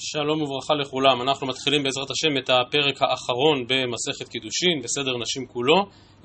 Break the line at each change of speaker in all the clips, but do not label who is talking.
שלום וברכה לכולם, אנחנו מתחילים בעזרת השם את הפרק האחרון במסכת קידושין, בסדר נשים כולו,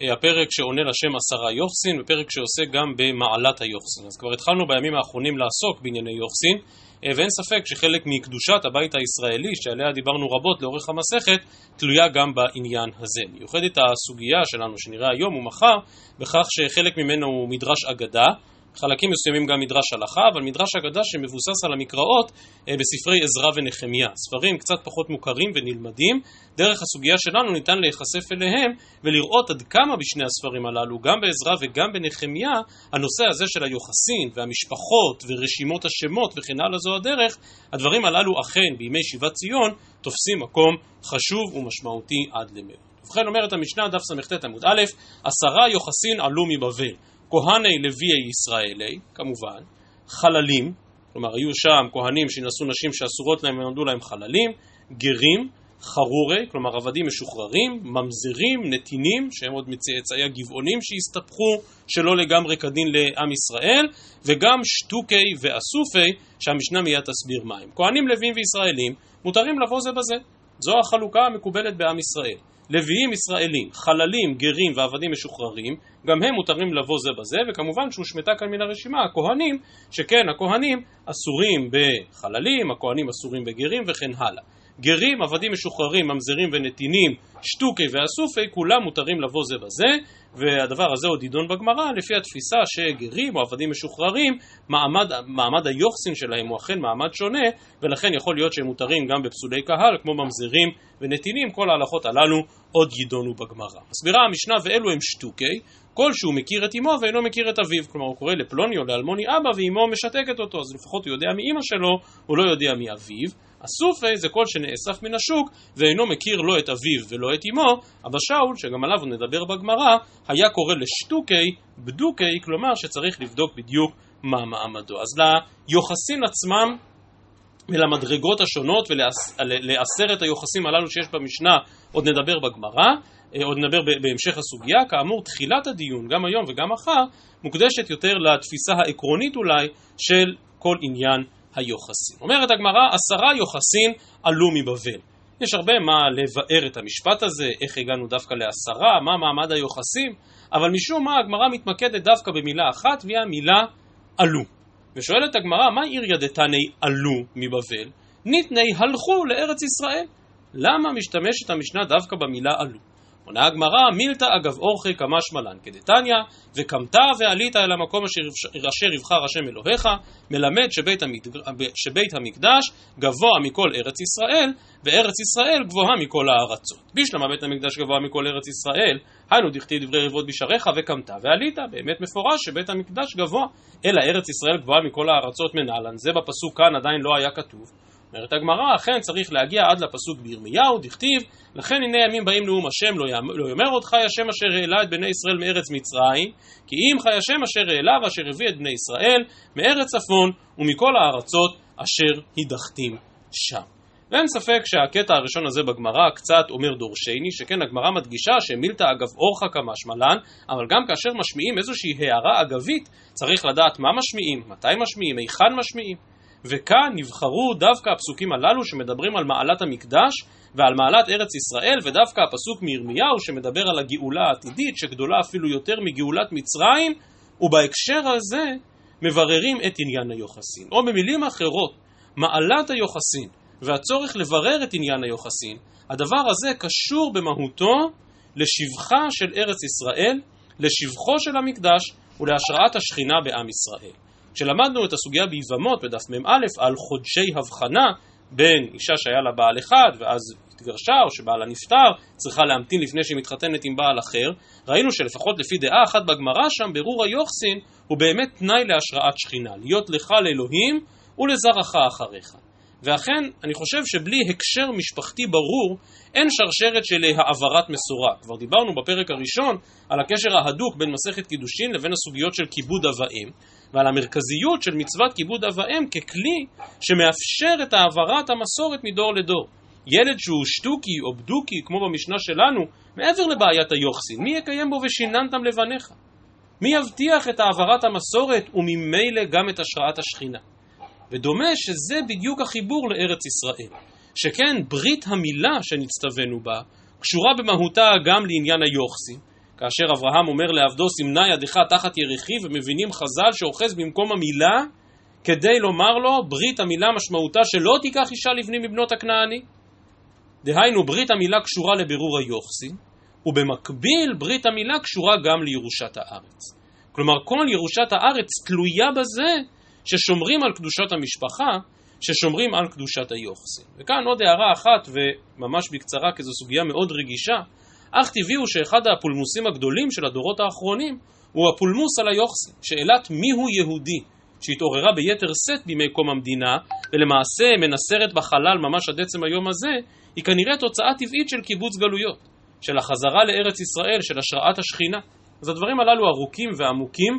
אה, הפרק שעונה לשם עשרה יוחסין, ופרק שעוסק גם במעלת היוחסין. אז כבר התחלנו בימים האחרונים לעסוק בענייני יוחסין, אה, ואין ספק שחלק מקדושת הבית הישראלי, שעליה דיברנו רבות לאורך המסכת, תלויה גם בעניין הזה. מיוחדת הסוגיה שלנו שנראה היום ומחר, בכך שחלק ממנו הוא מדרש אגדה, חלקים מסוימים גם מדרש הלכה, אבל מדרש אגדה שמבוסס על המקראות אה, בספרי עזרא ונחמיה. ספרים קצת פחות מוכרים ונלמדים. דרך הסוגיה שלנו ניתן להיחשף אליהם ולראות עד כמה בשני הספרים הללו, גם בעזרא וגם בנחמיה, הנושא הזה של היוחסין והמשפחות ורשימות השמות וכן הלאה זו הדרך, הדברים הללו אכן בימי שיבת ציון תופסים מקום חשוב ומשמעותי עד למאוד. ובכן אומרת המשנה, דף סט עמוד א', עשרה יוחסין עלו מבבל. כהני לוויי ישראלי, כמובן, חללים, כלומר היו שם כהנים שנשאו נשים שאסורות להם ונולדו להם חללים, גרים, חרורי, כלומר עבדים משוחררים, ממזרים, נתינים, שהם עוד מצאצאי הגבעונים שהסתפחו שלא לגמרי כדין לעם ישראל, וגם שטוקי ואסופי, שהמשנה מיד תסביר מהם. כהנים לווים וישראלים מותרים לבוא זה בזה. זו החלוקה המקובלת בעם ישראל. לוויים ישראלים, חללים, גרים ועבדים משוחררים, גם הם מותרים לבוא זה בזה, וכמובן שהושמטה כאן מן הרשימה הכהנים, שכן הכהנים אסורים בחללים, הכהנים אסורים בגרים וכן הלאה. גרים, עבדים משוחררים, ממזרים ונתינים, שטוקי ואסופי, כולם מותרים לבוא זה בזה, והדבר הזה עוד יידון בגמרא, לפי התפיסה שגרים או עבדים משוחררים, מעמד, מעמד היוחסין שלהם הוא אכן מעמד שונה, ולכן יכול להיות שהם מותרים גם בפסולי קהל, כמו ממזרים ונתינים, כל ההלכות הללו עוד יידונו בגמרא. מסבירה המשנה, ואלו הם שטוקי, כל שהוא מכיר את אמו ואינו מכיר את אביו. כלומר, הוא קורא לפלוני או לאלמוני אבא ואמו משתקת אותו, אז לפחות הוא יודע מאימא שלו, הוא לא יודע מאביו. הסופי זה כל שנאסף מן השוק ואינו מכיר לא את אביו ולא את אמו, אבא שאול, שגם עליו נדבר בגמרא, היה קורא לשטוקי בדוקי, כלומר שצריך לבדוק בדיוק מה מעמדו. אז ליוחסין עצמם ולמדרגות השונות ולעשרת היוחסים הללו שיש במשנה עוד נדבר בגמרא, אה, עוד נדבר בהמשך הסוגיה, כאמור תחילת הדיון גם היום וגם מחר מוקדשת יותר לתפיסה העקרונית אולי של כל עניין היוחסין. אומרת הגמרא עשרה יוחסין עלו מבבל. יש הרבה מה לבאר את המשפט הזה, איך הגענו דווקא לעשרה, מה מעמד היוחסים, אבל משום מה הגמרא מתמקדת דווקא במילה אחת והיא המילה עלו. ושואלת הגמרא, מה עיר ידתני עלו מבבל? ניתני הלכו לארץ ישראל. למה משתמשת המשנה דווקא במילה עלו? עונה הגמרא, מילתא אגב אורחי כמשמע לן כדתניא, וקמת ועלית אל המקום אשר, אשר יבחר השם אלוהיך, מלמד שבית, המד... שבית המקדש גבוה מכל ארץ ישראל, וארץ ישראל גבוהה מכל הארצות. בשלמה בית המקדש גבוה מכל ארץ ישראל, היינו דכתיב דברי רבות בשעריך, וקמת ועלית, באמת מפורש שבית המקדש גבוה, אלא ארץ ישראל גבוהה מכל הארצות מנהלן, זה בפסוק כאן עדיין לא היה כתוב. אומרת הגמרא, אכן צריך להגיע עד לפסוק בירמיהו, דכתיב, לכן הנה ימים באים נאום השם, לא, לא יאמר עוד חי השם אשר העלה את בני ישראל מארץ מצרים, כי אם חי השם אשר העלה ואשר הביא את בני ישראל מארץ צפון ומכל הארצות אשר הידחתים שם. ואין ספק שהקטע הראשון הזה בגמרא קצת אומר דורשני, שכן הגמרא מדגישה שמילתא אגב אורחא כמשמלן, אבל גם כאשר משמיעים איזושהי הערה אגבית, צריך לדעת מה משמיעים, מתי משמיעים, היכן משמיעים. וכאן נבחרו דווקא הפסוקים הללו שמדברים על מעלת המקדש ועל מעלת ארץ ישראל, ודווקא הפסוק מירמיהו שמדבר על הגאולה העתידית, שגדולה אפילו יותר מגאולת מצרים, ובהקשר הזה מבררים את עניין היוחסין. או במילים אחרות, מעלת היוחסין והצורך לברר את עניין היוחסין, הדבר הזה קשור במהותו לשבחה של ארץ ישראל, לשבחו של המקדש ולהשראת השכינה בעם ישראל. כשלמדנו את הסוגיה ביבמות בדף מ"א על חודשי הבחנה בין אישה שהיה לה בעל אחד ואז התגרשה או שבעלה נפטר, צריכה להמתין לפני שהיא מתחתנת עם בעל אחר, ראינו שלפחות לפי דעה אחת בגמרא שם, ברור היוחסין הוא באמת תנאי להשראת שכינה, להיות לך לאלוהים ולזרעך אחריך. ואכן, אני חושב שבלי הקשר משפחתי ברור, אין שרשרת של העברת מסורה. כבר דיברנו בפרק הראשון על הקשר ההדוק בין מסכת קידושין לבין הסוגיות של כיבוד אב ואם, ועל המרכזיות של מצוות כיבוד אב ואם ככלי שמאפשר את העברת המסורת מדור לדור. ילד שהוא שטוקי או בדוקי, כמו במשנה שלנו, מעבר לבעיית היוחסין, מי יקיים בו ושיננתם לבניך? מי יבטיח את העברת המסורת וממילא גם את השראת השכינה? ודומה שזה בדיוק החיבור לארץ ישראל. שכן ברית המילה שנצטווינו בה, קשורה במהותה גם לעניין היוחסין. כאשר אברהם אומר לעבדו סימנה ידך תחת ירחי ומבינים חז"ל שאוחז במקום המילה כדי לומר לו ברית המילה משמעותה שלא תיקח אישה לבני מבנות הכנעני. דהיינו ברית המילה קשורה לבירור היוחסין ובמקביל ברית המילה קשורה גם לירושת הארץ. כלומר כל ירושת הארץ תלויה בזה ששומרים על קדושת המשפחה, ששומרים על קדושת היוחסין. וכאן עוד הערה אחת וממש בקצרה כי זו סוגיה מאוד רגישה אך טבעי הוא שאחד הפולמוסים הגדולים של הדורות האחרונים הוא הפולמוס על היוחסין, שאלת מיהו יהודי, שהתעוררה ביתר שאת בימי קום המדינה, ולמעשה מנסרת בחלל ממש עד עצם היום הזה, היא כנראה תוצאה טבעית של קיבוץ גלויות, של החזרה לארץ ישראל, של השראת השכינה. אז הדברים הללו ארוכים ועמוקים,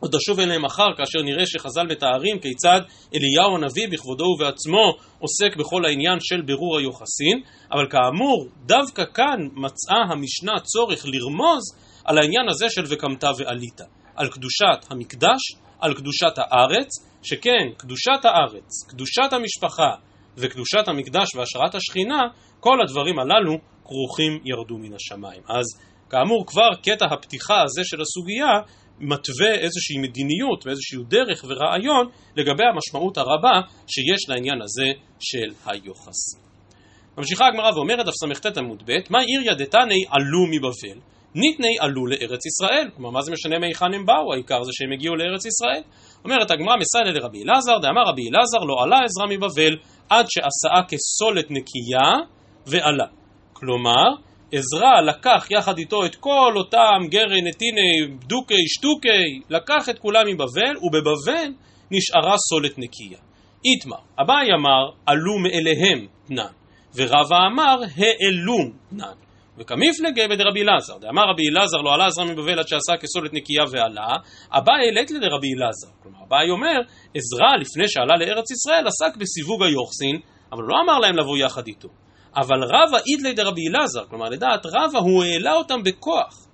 עוד נשוב אליהם מחר כאשר נראה שחז"ל מתארים כיצד אליהו הנביא בכבודו ובעצמו עוסק בכל העניין של בירור היוחסין, אבל כאמור, דווקא כאן מצאה המשנה צורך לרמוז על העניין הזה של וקמת ועלית, על קדושת המקדש, על קדושת הארץ, שכן קדושת הארץ, קדושת המשפחה וקדושת המקדש והשראת השכינה, כל הדברים הללו כרוכים ירדו מן השמיים. אז כאמור כבר קטע הפתיחה הזה של הסוגיה מתווה איזושהי מדיניות ואיזושהי דרך ורעיון לגבי המשמעות הרבה שיש לעניין הזה של היוחס. ממשיכה הגמרא ואומרת, סט עמוד ב', מה עיר ידתני עלו מבבל? ניתני עלו לארץ ישראל. כלומר, מה זה משנה מהיכן הם באו? העיקר זה שהם הגיעו לארץ ישראל. אומרת הגמרא, מסיילה לרבי אלעזר, דאמר רבי אלעזר, לא עלה עזרא מבבל עד שעשאה כסולת נקייה ועלה. כלומר, עזרא לקח יחד איתו את כל אותם גרי, נתיני, בדוקי, שטוקי, לקח את כולם מבבל, ובבבל נשארה סולת נקייה. איתמר, אביי אמר, עלו מאליהם תנן, ורבא אמר, העלום תנן. וכמיפלגי בדרבי אלעזר, דאמר רבי אלעזר לא עלה עזרא מבבל עד שעשה כסולת נקייה ועלה, אביי העלית לדרבי אלעזר. כלומר, אביי אומר, עזרא לפני שעלה לארץ ישראל עסק בסיווג היוחסין, אבל לא אמר להם לבוא יחד איתו. אבל רבא אידלי דרבי אלעזר, כלומר לדעת רבא הוא העלה אותם בכוח.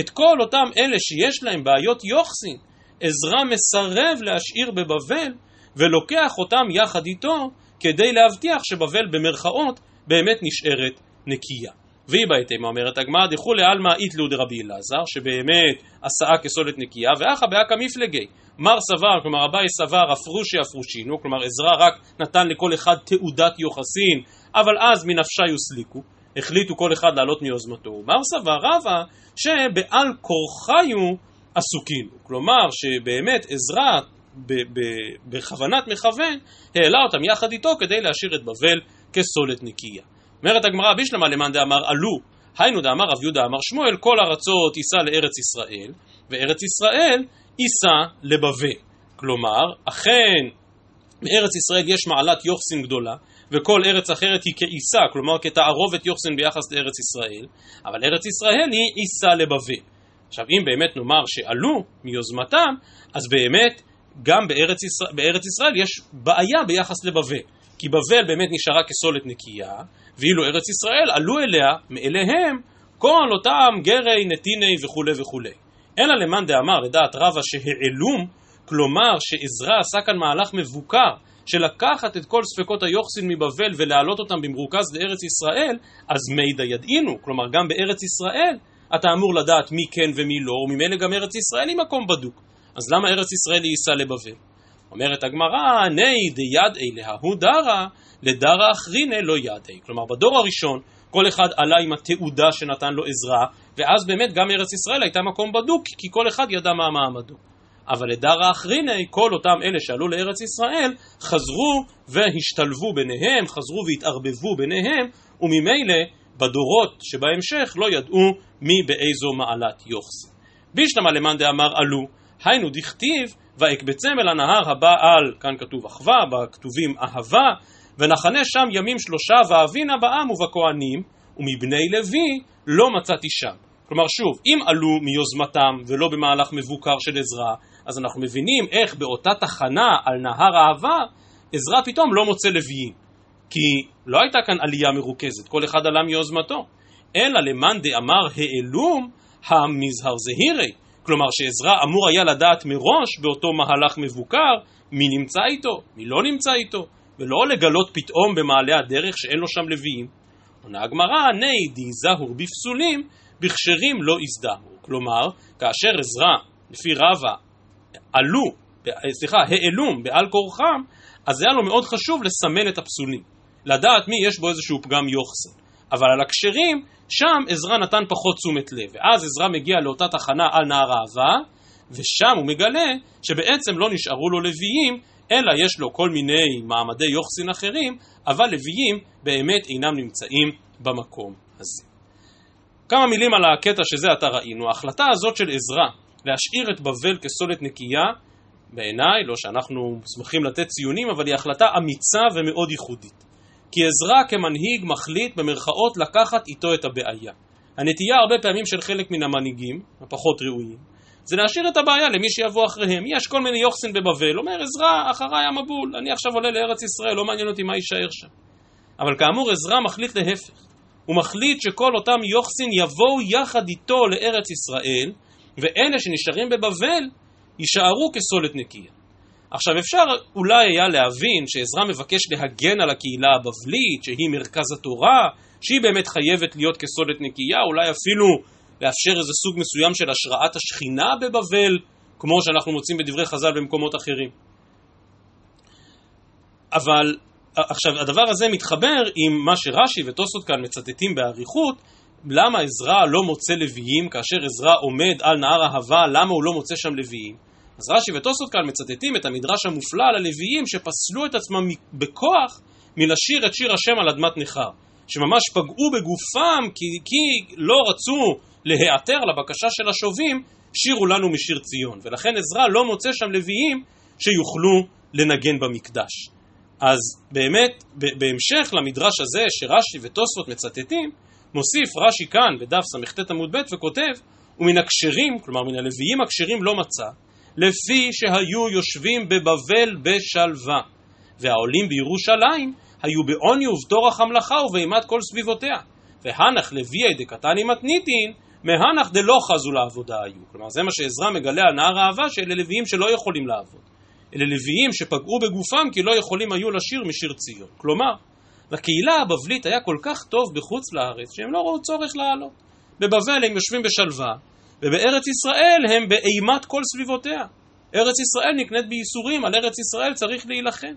את כל אותם אלה שיש להם בעיות יוחסין, עזרא מסרב להשאיר בבבל ולוקח אותם יחד איתו כדי להבטיח שבבל במרכאות באמת נשארת נקייה. והיא בהתאמה אומרת הגמרא דכולי עלמא איתלו דרבי אלעזר שבאמת עשאה כסולת נקייה ואחא באקא מפלגי מר סבר, כלומר אביי סבר אפרושי אפרושינו, כלומר עזרא רק נתן לכל אחד תעודת יוחסין אבל אז מנפשה יוסליקו, החליטו כל אחד לעלות מיוזמתו. מר סבר רבא שבעל כורחיו עסוקינו, כלומר שבאמת עזרא בכוונת מכוון העלה אותם יחד איתו כדי להשאיר את בבל כסולת נקייה. אומרת הגמרא בישלמה למאן דאמר עלו, היינו דאמר רב יהודה אמר שמואל כל ארצות יישא לארץ ישראל, וארץ ישראל יישא לבבל. כלומר, אכן בארץ ישראל יש מעלת יוחסין גדולה, וכל ארץ אחרת היא כעיסה, כלומר כתערובת יוחסין ביחס לארץ ישראל, אבל ארץ ישראל היא עיסה לבבל. עכשיו אם באמת נאמר שעלו מיוזמתם, אז באמת גם בארץ ישראל, בארץ ישראל יש בעיה ביחס לבבל. כי בבל באמת נשארה כסולת נקייה, ואילו ארץ ישראל עלו אליה, מאליהם, כל אותם גרי, נתיני וכולי וכולי. אלא למאן דאמר לדעת רבא שהעלום, כלומר שעזרא עשה כאן מהלך מבוקר של לקחת את כל ספקות היוחסין מבבל ולהעלות אותם במרוכז לארץ ישראל, אז מידע ידעינו, כלומר גם בארץ ישראל אתה אמור לדעת מי כן ומי לא, וממילא גם ארץ ישראל היא מקום בדוק. אז למה ארץ ישראל ייסע לבבל? אומרת הגמרא, ני דידעי להוא דרא, לדרא אחריני לא ידעי. כלומר, בדור הראשון כל אחד עלה עם התעודה שנתן לו עזרה, ואז באמת גם ארץ ישראל הייתה מקום בדוק, כי כל אחד ידע מה מעמדו. אבל לדרא אחריני, כל אותם אלה שעלו לארץ ישראל, חזרו והשתלבו ביניהם, חזרו והתערבבו ביניהם, וממילא בדורות שבהמשך לא ידעו מי באיזו מעלת יוחסין. בישלמה למאן דאמר עלו, היינו דכתיב ואקבצם אל הנהר הבא על, כאן כתוב אחווה, בכתובים אהבה, ונחנה שם ימים שלושה ואבינה בעם ובכהנים, ומבני לוי לא מצאתי שם. כלומר שוב, אם עלו מיוזמתם ולא במהלך מבוקר של עזרא, אז אנחנו מבינים איך באותה תחנה על נהר אהבה, עזרא פתאום לא מוצא לוויים. כי לא הייתה כאן עלייה מרוכזת, כל אחד עלה מיוזמתו. אלא למאן דאמר העלום, המזהר זהירי. כלומר שעזרא אמור היה לדעת מראש באותו מהלך מבוקר, מי נמצא איתו, מי לא נמצא איתו, ולא לגלות פתאום במעלה הדרך שאין לו שם לוויים. עונה הגמרא, ני דהיזהור בפסולים, בכשרים לא יזדהו. כלומר, כאשר עזרא, לפי רבא, עלו, סליחה, העלום בעל כורחם, אז היה לו מאוד חשוב לסמן את הפסולים. לדעת מי יש בו איזשהו פגם יוחסן. אבל על הכשרים, שם עזרא נתן פחות תשומת לב. ואז עזרא מגיע לאותה תחנה על נהר האהבה, ושם הוא מגלה שבעצם לא נשארו לו לוויים, אלא יש לו כל מיני מעמדי יוחסין אחרים, אבל לוויים באמת אינם נמצאים במקום הזה. כמה מילים על הקטע שזה עתה ראינו. ההחלטה הזאת של עזרא להשאיר את בבל כסולת נקייה, בעיניי, לא שאנחנו מוסמכים לתת ציונים, אבל היא החלטה אמיצה ומאוד ייחודית. כי עזרא כמנהיג מחליט במרכאות לקחת איתו את הבעיה. הנטייה הרבה פעמים של חלק מן המנהיגים, הפחות ראויים, זה להשאיר את הבעיה למי שיבוא אחריהם. יש כל מיני יוחסין בבבל, אומר עזרא, אחריי המבול, אני עכשיו עולה לארץ ישראל, לא מעניין אותי מה יישאר שם. אבל כאמור עזרא מחליט להפך. הוא מחליט שכל אותם יוחסין יבואו יחד איתו לארץ ישראל, ואלה שנשארים בבבל יישארו כסולת נקייה. עכשיו אפשר אולי היה להבין שעזרא מבקש להגן על הקהילה הבבלית, שהיא מרכז התורה, שהיא באמת חייבת להיות כסולת נקייה, אולי אפילו לאפשר איזה סוג מסוים של השראת השכינה בבבל, כמו שאנחנו מוצאים בדברי חז"ל במקומות אחרים. אבל עכשיו הדבר הזה מתחבר עם מה שרש"י וטוסות כאן מצטטים באריכות, למה עזרא לא מוצא לוויים כאשר עזרא עומד על נהר אהבה, למה הוא לא מוצא שם לוויים? אז רש"י וטוסות כאן מצטטים את המדרש המופלא על הלוויים שפסלו את עצמם בכוח מלשיר את שיר השם על אדמת נכר, שממש פגעו בגופם כי, כי לא רצו להיעתר לבקשה של השובים, שירו לנו משיר ציון. ולכן עזרא לא מוצא שם לוויים שיוכלו לנגן במקדש. אז באמת, בהמשך למדרש הזה שרש"י וטוספות מצטטים, מוסיף רש"י כאן בדף סט עמוד ב' וכותב, ומן הכשרים, כלומר מן הלוויים הכשרים לא מצא, לפי שהיו יושבים בבבל בשלווה, והעולים בירושלים היו בעוני ובטורח המלאכה ובאימת כל סביבותיה. והנח לוויי דקתני מתניתין, מהנח דלא חזו לעבודה היו. כלומר, זה מה שעזרא מגלה על נהר האהבה, שאלה לוויים שלא יכולים לעבוד. אלה לוויים שפגעו בגופם כי לא יכולים היו לשיר משיר ציון. כלומר, לקהילה הבבלית היה כל כך טוב בחוץ לארץ, שהם לא ראו צורך לעלות. בבבל הם יושבים בשלווה, ובארץ ישראל הם באימת כל סביבותיה. ארץ ישראל נקנית בייסורים, על ארץ ישראל צריך להילחם.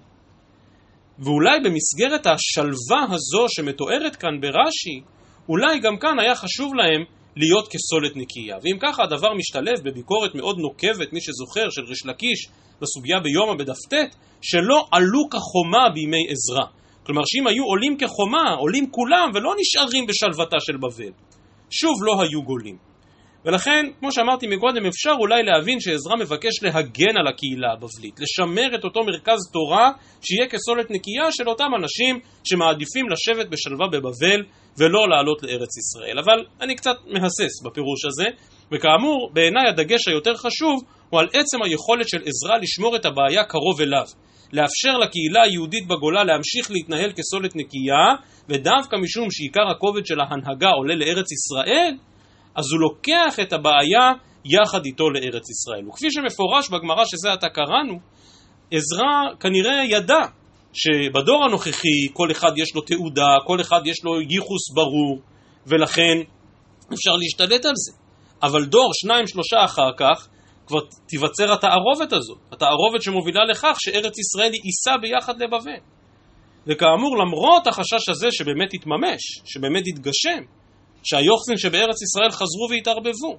ואולי במסגרת השלווה הזו שמתוארת כאן ברש"י, אולי גם כאן היה חשוב להם להיות כסולת נקייה. ואם ככה הדבר משתלב בביקורת מאוד נוקבת, מי שזוכר, של ריש לקיש בסוגיה ביומא בדף ט', שלא עלו כחומה בימי עזרא. כלומר שאם היו עולים כחומה, עולים כולם ולא נשארים בשלוותה של בבל. שוב לא היו גולים. ולכן, כמו שאמרתי מקודם, אפשר אולי להבין שעזרא מבקש להגן על הקהילה הבבלית, לשמר את אותו מרכז תורה שיהיה כסולת נקייה של אותם אנשים שמעדיפים לשבת בשלווה בבבל ולא לעלות לארץ ישראל. אבל אני קצת מהסס בפירוש הזה, וכאמור, בעיניי הדגש היותר חשוב הוא על עצם היכולת של עזרא לשמור את הבעיה קרוב אליו. לאפשר לקהילה היהודית בגולה להמשיך להתנהל כסולת נקייה, ודווקא משום שעיקר הכובד של ההנהגה עולה לארץ ישראל, אז הוא לוקח את הבעיה יחד איתו לארץ ישראל. וכפי שמפורש בגמרא שזה עתה קראנו, עזרא כנראה ידע שבדור הנוכחי כל אחד יש לו תעודה, כל אחד יש לו ייחוס ברור, ולכן אפשר להשתלט על זה. אבל דור, שניים, שלושה אחר כך, כבר תיווצר התערובת הזאת, התערובת שמובילה לכך שארץ ישראל ייסע ביחד לבבל. וכאמור, למרות החשש הזה שבאמת יתממש, שבאמת יתגשם, שהיוחסין שבארץ ישראל חזרו והתערבבו.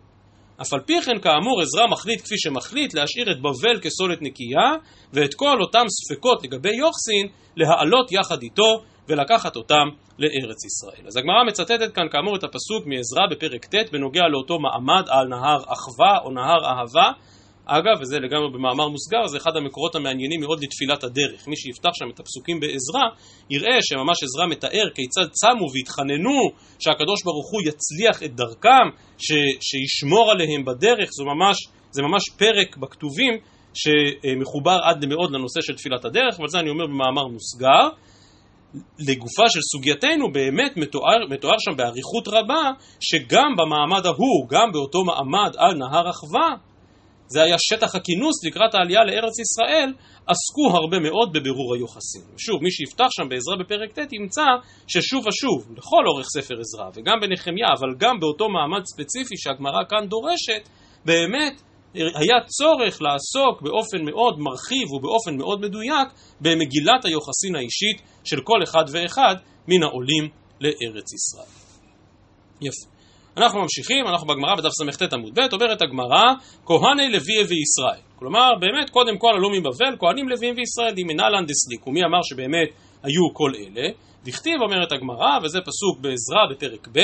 אף על פי כן, כאמור, עזרא מחליט כפי שמחליט להשאיר את בבל כסולת נקייה, ואת כל אותם ספקות לגבי יוחסין, להעלות יחד איתו ולקחת אותם לארץ ישראל. אז הגמרא מצטטת כאן כאמור את הפסוק מעזרא בפרק ט' בנוגע לאותו מעמד על נהר אחווה או נהר אהבה, אגב, וזה לגמרי במאמר מוסגר, זה אחד המקורות המעניינים מאוד לתפילת הדרך. מי שיפתח שם את הפסוקים בעזרא, יראה שממש עזרא מתאר כיצד צמו והתחננו שהקדוש ברוך הוא יצליח את דרכם, ש, שישמור עליהם בדרך, זו ממש, זה ממש פרק בכתובים שמחובר עד מאוד לנושא של תפילת הדרך, אבל זה אני אומר במאמר מוסגר. לגופה של סוגייתנו באמת מתואר, מתואר שם באריכות רבה שגם במעמד ההוא, גם באותו מעמד על נהר אחווה, זה היה שטח הכינוס לקראת העלייה לארץ ישראל, עסקו הרבה מאוד בבירור היוחסין. ושוב, מי שיפתח שם בעזרה בפרק ט' ימצא ששוב ושוב, לכל אורך ספר עזרא, וגם בנחמיה, אבל גם באותו מעמד ספציפי שהגמרא כאן דורשת, באמת היה צורך לעסוק באופן מאוד מרחיב ובאופן מאוד מדויק במגילת היוחסין האישית של כל אחד ואחד מן העולים לארץ ישראל. יפה. אנחנו ממשיכים, אנחנו בגמרא בדף סט עמוד ב', אומרת הגמרא, כהני לוי וישראל. כלומר, באמת, קודם כל עלו מבבל, כהנים לוויים וישראל, דמינלן דסליק. ומי אמר שבאמת היו כל אלה? דכתיב אומרת הגמרא, וזה פסוק בעזרא בפרק ב',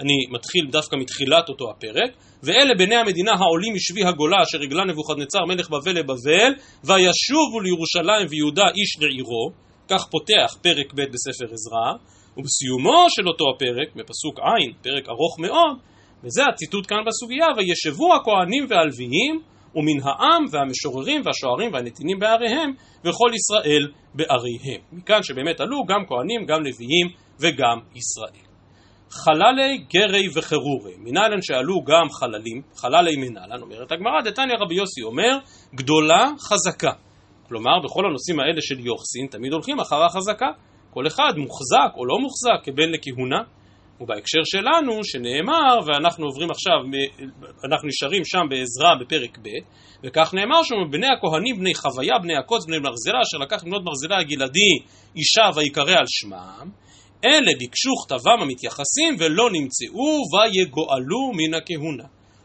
אני מתחיל דווקא מתחילת אותו הפרק, ואלה בני המדינה העולים משבי הגולה אשר הגלה נבוכדנצר מלך בבל לבבל, וישובו לירושלים ויהודה איש לעירו, כך פותח פרק ב' בספר עזרא, ובסיומו של אותו הפרק, מפסוק ע', פרק ארוך מאוד, וזה הציטוט כאן בסוגיה, וישבו הכהנים והלוויים ומן העם והמשוררים והשוערים והנתינים בעריהם וכל ישראל בעריהם. מכאן שבאמת עלו גם כהנים, גם לוויים וגם ישראל. חללי גרי וחרורי, מנהלן שעלו גם חללים, חללי מנהלן, אומרת הגמרא, דתניא רבי יוסי אומר, גדולה חזקה. כלומר, בכל הנושאים האלה של יוחסין, תמיד הולכים אחר החזקה. כל אחד מוחזק או לא מוחזק כבן לכהונה. ובהקשר שלנו, שנאמר, ואנחנו עוברים עכשיו, אנחנו נשארים שם בעזרה בפרק ב', וכך נאמר שם, בני הכהנים, בני חוויה, בני הקוץ, בני ברזלה, אשר לקח מבנות ברזלה הגלעדי, אישה ויקרא על שמם, אלה ביקשו כתבם המתייחסים ולא נמצאו ויגואלו מן הכהונה.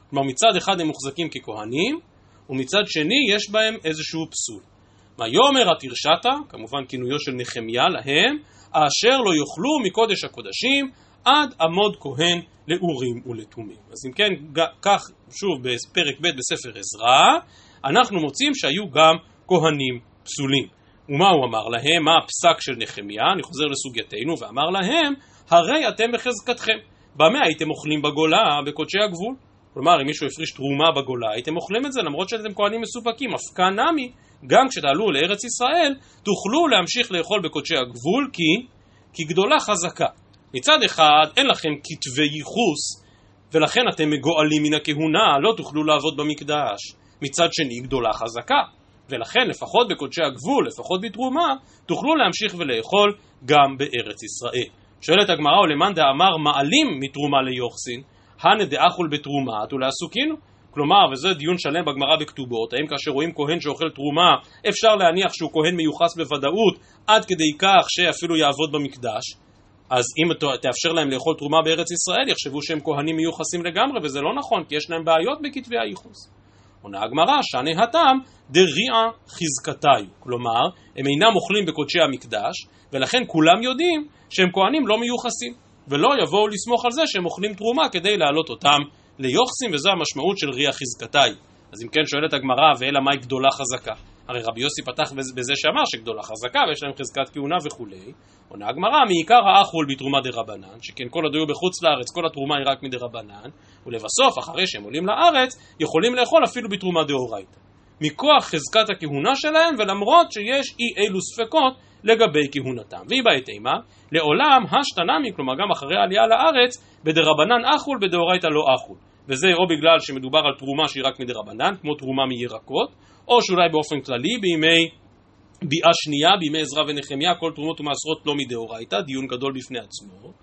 כלומר מצד אחד הם מוחזקים ככהנים, ומצד שני יש בהם איזשהו פסול. ויאמר התרשתה, כמובן כינויו של נחמיה להם, אשר לא יאכלו מקודש הקודשים עד עמוד כהן לאורים ולתומים. אז אם כן, כך שוב בפרק ב' בספר עזרא, אנחנו מוצאים שהיו גם כהנים פסולים. ומה הוא אמר להם? מה הפסק של נחמיה? אני חוזר לסוגייתנו, ואמר להם, הרי אתם בחזקתכם. במה הייתם אוכלים בגולה? בקודשי הגבול. כלומר, אם מישהו הפריש תרומה בגולה, הייתם אוכלים את זה למרות שאתם כהנים מסופקים. אפקה נמי, גם כשתעלו לארץ ישראל, תוכלו להמשיך לאכול בקודשי הגבול, כי, כי גדולה חזקה. מצד אחד, אין לכם כתבי ייחוס, ולכן אתם מגואלים מן הכהונה, לא תוכלו לעבוד במקדש. מצד שני, גדולה חזקה. ולכן, לפחות בקודשי הגבול, לפחות בתרומה, תוכלו להמשיך ולאכול גם בארץ ישראל. שואלת הגמרא, ולמאן דאמר מעלים מתרומה ליוחסין, הנה דאכול בתרומה, ולעסוקינו. כלומר, וזה דיון שלם בגמרא בכתובות, האם כאשר רואים כהן שאוכל תרומה, אפשר להניח שהוא כהן מיוחס בוודאות, עד כדי כך שאפילו יעבוד במקדש? אז אם תאפשר להם לאכול תרומה בארץ ישראל, יחשבו שהם כהנים מיוחסים לגמרי, וזה לא נכון, כי יש להם בעיות בכתבי הייחוס. עונה הגמרא, שנה התם דריעה חזקתיו. כלומר, הם אינם אוכלים בקודשי המקדש, ולכן כולם יודעים שהם כהנים לא מיוחסים, ולא יבואו לסמוך על זה שהם אוכלים תרומה כדי להעלות אותם ליוחסים, וזו המשמעות של ריח חזקתיו. אז אם כן שואלת הגמרא, ואלא מהי גדולה חזקה? הרי רבי יוסי פתח בזה שאמר שגדולה חזקה ויש להם חזקת כהונה וכולי. עונה הגמרא, מעיקר האחול בתרומה רבנן, שכן כל עוד היו בחוץ לארץ, כל התרומה היא רק מדה רבנן, ולבסוף, אחרי שהם עולים לארץ, יכולים לאכול אפילו בתרומה דאורייתא. מכוח חזקת הכהונה שלהם, ולמרות שיש אי אילו ספקות לגבי כהונתם. והיא בעת אימה, לעולם השתנמי, כלומר גם אחרי העלייה לארץ, בדרבנן אחול, בדאורייתא לא אחול. וזה או בגלל שמדובר על תרומה שהיא רק מדרבנן, כמו תרומה מירקות, או שאולי באופן כללי בימי ביאה שנייה, בימי עזרא ונחמיה, כל תרומות ומעשרות לא מדאורייתא, דיון גדול בפני עצמו.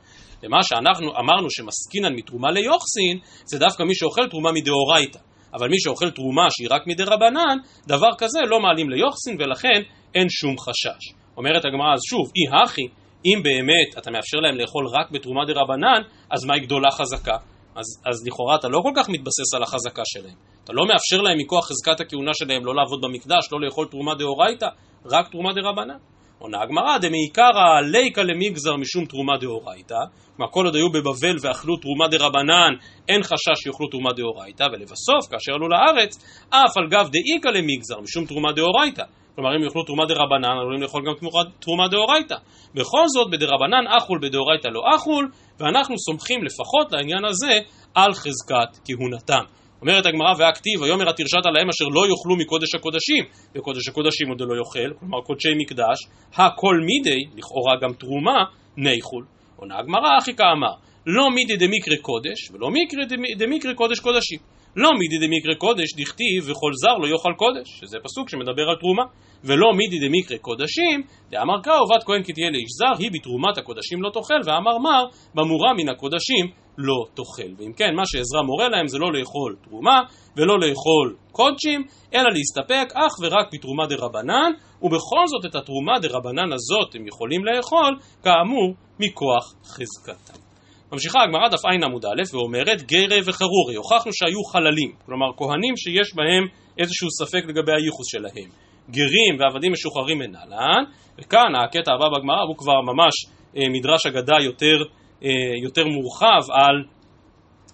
ומה שאנחנו אמרנו שמסקינן מתרומה ליוחסין, זה דווקא מי שאוכל תרומה מדאורייתא. אבל מי שאוכל תרומה שהיא רק מדרבנן, דבר כזה לא מעלים ליוחסין ולכן אין שום חשש. אומרת הגמרא אז שוב, אי הכי, אם באמת אתה מאפשר להם לאכול רק בתרומה דרבנן, אז מהי גדולה חזקה? אז, אז לכאורה אתה לא כל כך מתבסס על החזקה שלהם. אתה לא מאפשר להם מכוח חזקת הכהונה שלהם לא לעבוד במקדש, לא לאכול תרומה דאורייתא, רק תרומה דרבנן. עונה הגמרא, דמעיקרא ליקא למגזר משום תרומה דאורייתא, כלומר כל עוד היו בבבל ואכלו תרומה דרבנן, אין חשש שיאכלו תרומה דאורייתא, ולבסוף, כאשר עלו לארץ, אף על גב דאיקא למגזר משום תרומה דאורייתא. כלומר אם יאכלו תרומה דרבנן, עלולים לאכול גם תרומה דאורייתא. בכל זאת, בדרבנן אכול, בדאורייתא לא אכול, ואנחנו סומכים לפחות לעניין הזה על חזקת כהונתם. אומרת הגמרא והכתיב, ויאמר התרשת עליהם אשר לא יאכלו מקודש הקודשים, וקודש הקודשים עוד לא יאכל, כלומר קודשי מקדש, הכל מידי, לכאורה גם תרומה, ניחול. עונה הגמרא, אחי כאמר, לא מידי דמיקרי קודש, ולא מקרי דמיקרי קודש קודשים. לא מידי דמקרה קודש דכתיב וכל זר לא יאכל קודש, שזה פסוק שמדבר על תרומה, ולא מידי דמקרה קודשים, דאמר קרא עובד כהן כי תהיה לאיש זר, היא בתרומת הקודשים לא תאכל, ואמר מר, במורה מן הקודשים לא תאכל. ואם כן, מה שעזרא מורה להם זה לא לאכול תרומה, ולא לאכול קודשים, אלא להסתפק אך ורק בתרומה דה רבנן, ובכל זאת את התרומה דה רבנן הזאת הם יכולים לאכול, כאמור, מכוח חזקתם. ממשיכה הגמרא דף ע' עמוד א' ואומרת גרי וחרורי, הוכחנו שהיו חללים, כלומר כהנים שיש בהם איזשהו ספק לגבי הייחוס שלהם. גרים ועבדים משוחררים אינן, וכאן הקטע הבא בגמרא הוא כבר ממש אה, מדרש אגדה יותר, אה, יותר מורחב על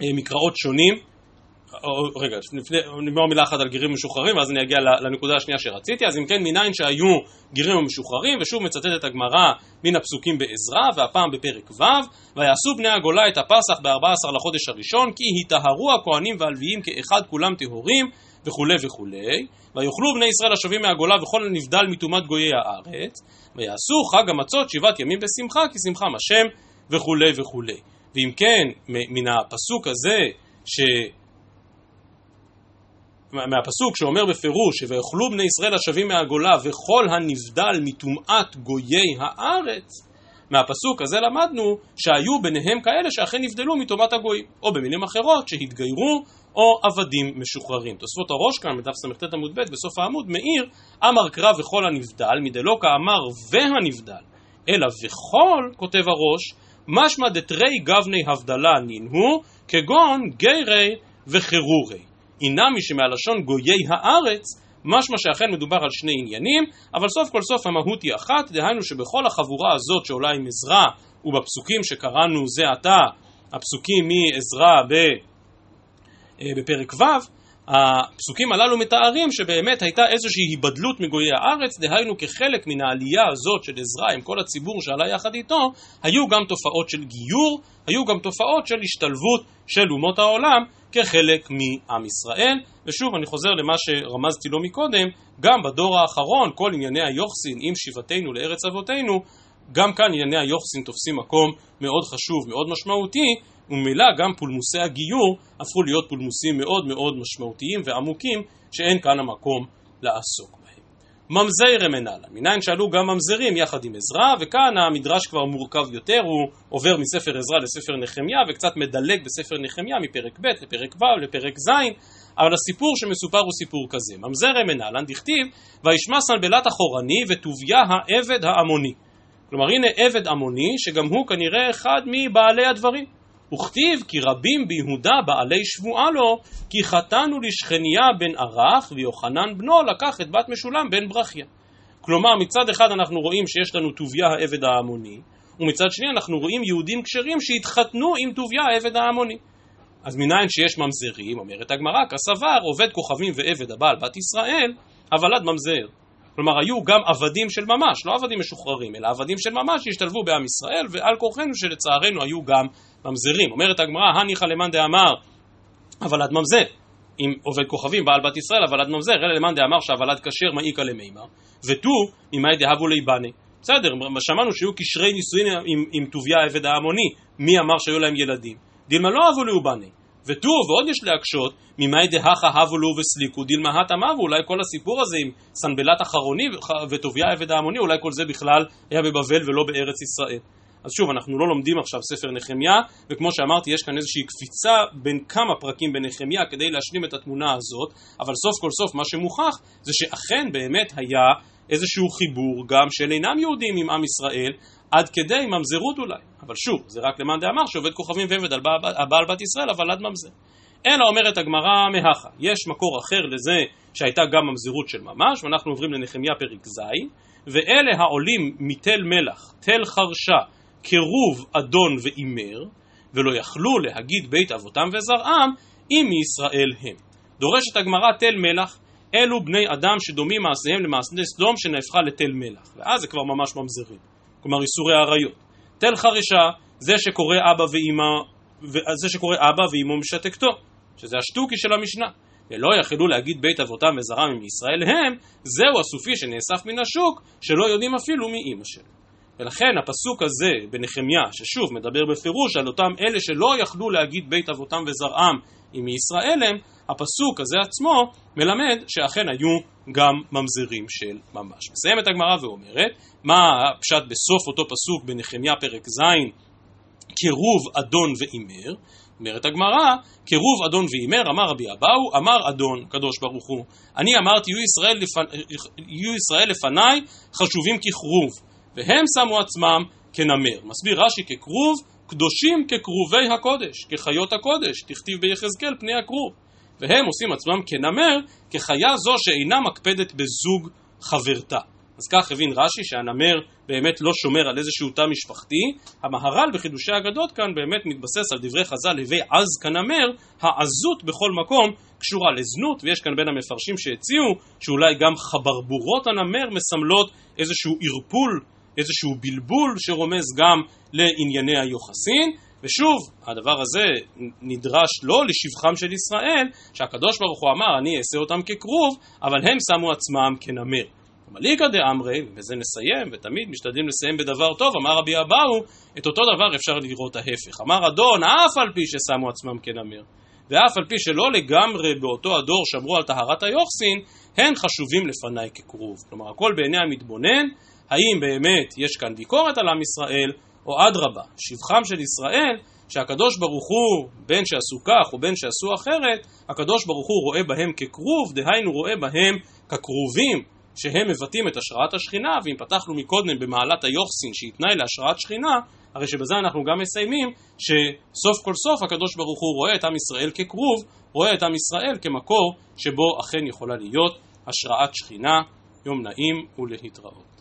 אה, מקראות שונים רגע, נגמר מילה אחת על גרים משוחררים, ואז אני אגיע לנקודה השנייה שרציתי. אז אם כן, מניין שהיו גרים המשוחררים, ושוב מצטטת הגמרא מן הפסוקים בעזרא, והפעם בפרק ו', ויעשו בני הגולה את הפסח ב-14 לחודש הראשון, כי היטהרו הכהנים והלוויים כאחד כולם טהורים, וכולי וכולי. ויאכלו בני ישראל השבים מהגולה וכל הנבדל מטומאת גויי הארץ, ויעשו חג המצות שבעת ימים בשמחה, כי שמחם השם, וכולי וכולי. ואם כן, מן הפסוק הזה, ש... מהפסוק שאומר בפירוש שויאכלו בני ישראל השבים מהגולה וכל הנבדל מטומאת גויי הארץ מהפסוק הזה למדנו שהיו ביניהם כאלה שאכן נבדלו מטומאת הגויים או במילים אחרות שהתגיירו או עבדים משוחררים. תוספות הראש כאן בדף סט עמוד ב' בסוף העמוד מאיר אמר קרא וכל הנבדל מדלא כאמר והנבדל אלא וכל כותב הראש משמע דתרי גבני הבדלה נינהו כגון גיירי וחירורי אינמי שמהלשון גויי הארץ, משמע שאכן מדובר על שני עניינים, אבל סוף כל סוף המהות היא אחת, דהיינו שבכל החבורה הזאת שעולה עם עזרא ובפסוקים שקראנו זה עתה, הפסוקים מעזרא אה, בפרק ו', הפסוקים הללו מתארים שבאמת הייתה איזושהי היבדלות מגויי הארץ, דהיינו כחלק מן העלייה הזאת של עזרא עם כל הציבור שעלה יחד איתו, היו גם תופעות של גיור, היו גם תופעות של השתלבות של אומות העולם כחלק מעם ישראל. ושוב, אני חוזר למה שרמזתי לו מקודם, גם בדור האחרון כל ענייני היוחסין עם שיבתנו לארץ אבותינו, גם כאן ענייני היוחסין תופסים מקום מאוד חשוב, מאוד משמעותי, וממילא גם פולמוסי הגיור הפכו להיות פולמוסים מאוד מאוד משמעותיים ועמוקים שאין כאן המקום לעסוק בהם. ממזרי רמנלה, מניין שעלו גם ממזרים יחד עם עזרא, וכאן המדרש כבר מורכב יותר, הוא עובר מספר עזרא לספר נחמיה וקצת מדלג בספר נחמיה מפרק ב' לפרק ו' לפרק ז', אבל הסיפור שמסופר הוא סיפור כזה. ממזרי מנלן דכתיב, וישמע סנבלת אחורני וטוביה העבד העמוני. כלומר הנה עבד עמוני שגם הוא כנראה אחד מבעלי הדברים. וכתיב כי רבים ביהודה בעלי שבועה לו, כי חתנו לשכניה בן ערך ויוחנן בנו לקח את בת משולם בן ברכיה. כלומר מצד אחד אנחנו רואים שיש לנו טוביה העבד העמוני, ומצד שני אנחנו רואים יהודים כשרים שהתחתנו עם טוביה העבד העמוני. אז מניין שיש ממזרים, אומרת הגמרא, כסבר עובד כוכבים ועבד הבעל בת ישראל, עד ממזר. כלומר היו גם עבדים של ממש, לא עבדים משוחררים, אלא עבדים של ממש שהשתלבו בעם ישראל, ועל כורחנו שלצערנו היו גם ממזרים. אומרת הגמרא, הניחא למאן דאמר עד ממזר. אם עובד כוכבים בעל בת ישראל, אבל עד ממזר, אלא למאן דאמר שהוולד כשר מעיקה למימר, ותו ממאי דהבו ליבני. בסדר, שמענו שהיו קשרי נישואין עם, עם טוביה העבד ההמוני, מי אמר שהיו להם ילדים? דילמה לא אבו לאובני. ותו, ועוד יש להקשות, ממאי דהכה הבו לו וסליקו דילמה הטמא, ואולי כל הסיפור הזה עם סנבלת אחרוני וטוביה העבד ההמוני, אולי כל זה בכלל היה בבבל ולא בארץ ישראל. אז שוב, אנחנו לא לומדים עכשיו ספר נחמיה, וכמו שאמרתי, יש כאן איזושהי קפיצה בין כמה פרקים בנחמיה כדי להשלים את התמונה הזאת, אבל סוף כל סוף מה שמוכח זה שאכן באמת היה איזשהו חיבור גם של אינם יהודים עם עם ישראל, עד כדי ממזרות אולי. אבל שוב, זה רק למאן דאמר שעובד כוכבים ועבד על בעל בת ישראל, אבל עד ממזר. אלא אומרת הגמרא מהכה, יש מקור אחר לזה שהייתה גם ממזרות של ממש, ואנחנו עוברים לנחמיה פרק ז', ואלה העולים מתל מלח, תל חרשה, קירוב אדון ואימר, ולא יכלו להגיד בית אבותם וזרעם, אם מישראל הם. דורשת הגמרא תל מלח, אלו בני אדם שדומים מעשיהם למעשה סדום שנהפכה לתל מלח, ואז זה כבר ממש ממזרים, כלומר איסורי עריות. תל חרישה, זה שקורא אבא ואימא, זה שקורא אבא ואימו משתקתו, שזה השטוקי של המשנה. ולא יכלו להגיד בית אבותם וזרעם אם מישראל הם, זהו הסופי שנאסף מן השוק, שלא יודעים אפילו מי אימא שלו. ולכן הפסוק הזה בנחמיה, ששוב מדבר בפירוש על אותם אלה שלא יכלו להגיד בית אבותם וזרעם אם מישראל הם, הפסוק הזה עצמו מלמד שאכן היו גם ממזרים של ממש. מסיימת הגמרא ואומרת, מה הפשט בסוף אותו פסוק בנחמיה פרק ז', קירוב אדון ואימר, אומרת הגמרא, קירוב אדון ואימר, אמר רבי אבאו, אמר אדון, קדוש ברוך הוא, אני אמרתי, יהיו ישראל, לפ... יהיו ישראל לפניי חשובים ככרוב, והם שמו עצמם כנמר. מסביר רש"י ככרוב, קדושים ככרובי הקודש, כחיות הקודש, תכתיב ביחזקאל פני הכרוב. והם עושים עצמם כנמר, כחיה זו שאינה מקפדת בזוג חברתה. אז כך הבין רש"י שהנמר באמת לא שומר על איזשהו תא משפחתי. המהר"ל בחידושי האגדות כאן באמת מתבסס על דברי חז"ל הווי עז כנמר, העזות בכל מקום קשורה לזנות, ויש כאן בין המפרשים שהציעו שאולי גם חברבורות הנמר מסמלות איזשהו ערפול, איזשהו בלבול שרומז גם לענייני היוחסין. ושוב, הדבר הזה נדרש לא לשבחם של ישראל, שהקדוש ברוך הוא אמר, אני אעשה אותם ככרוב, אבל הם שמו עצמם כנמר. מליקא דאמרי, ובזה נסיים, ותמיד משתדלים לסיים בדבר טוב, אמר רבי אבאו, את אותו דבר אפשר לראות ההפך. אמר אדון, אף על פי ששמו עצמם כנמר, ואף על פי שלא לגמרי באותו הדור שמרו על טהרת היוחסין, הן חשובים לפניי ככרוב. כלומר, הכל בעיני המתבונן, האם באמת יש כאן ביקורת על עם ישראל, או אדרבה, שבחם של ישראל, שהקדוש ברוך הוא, בין שעשו כך ובין שעשו אחרת, הקדוש ברוך הוא רואה בהם ככרוב, דהיינו רואה בהם ככרובים שהם מבטאים את השראת השכינה, ואם פתחנו מקודם במעלת היוחסין שהיא תנאי להשראת שכינה, הרי שבזה אנחנו גם מסיימים שסוף כל סוף הקדוש ברוך הוא רואה את עם ישראל ככרוב, רואה את עם ישראל כמקור שבו אכן יכולה להיות השראת שכינה. יום נעים ולהתראות.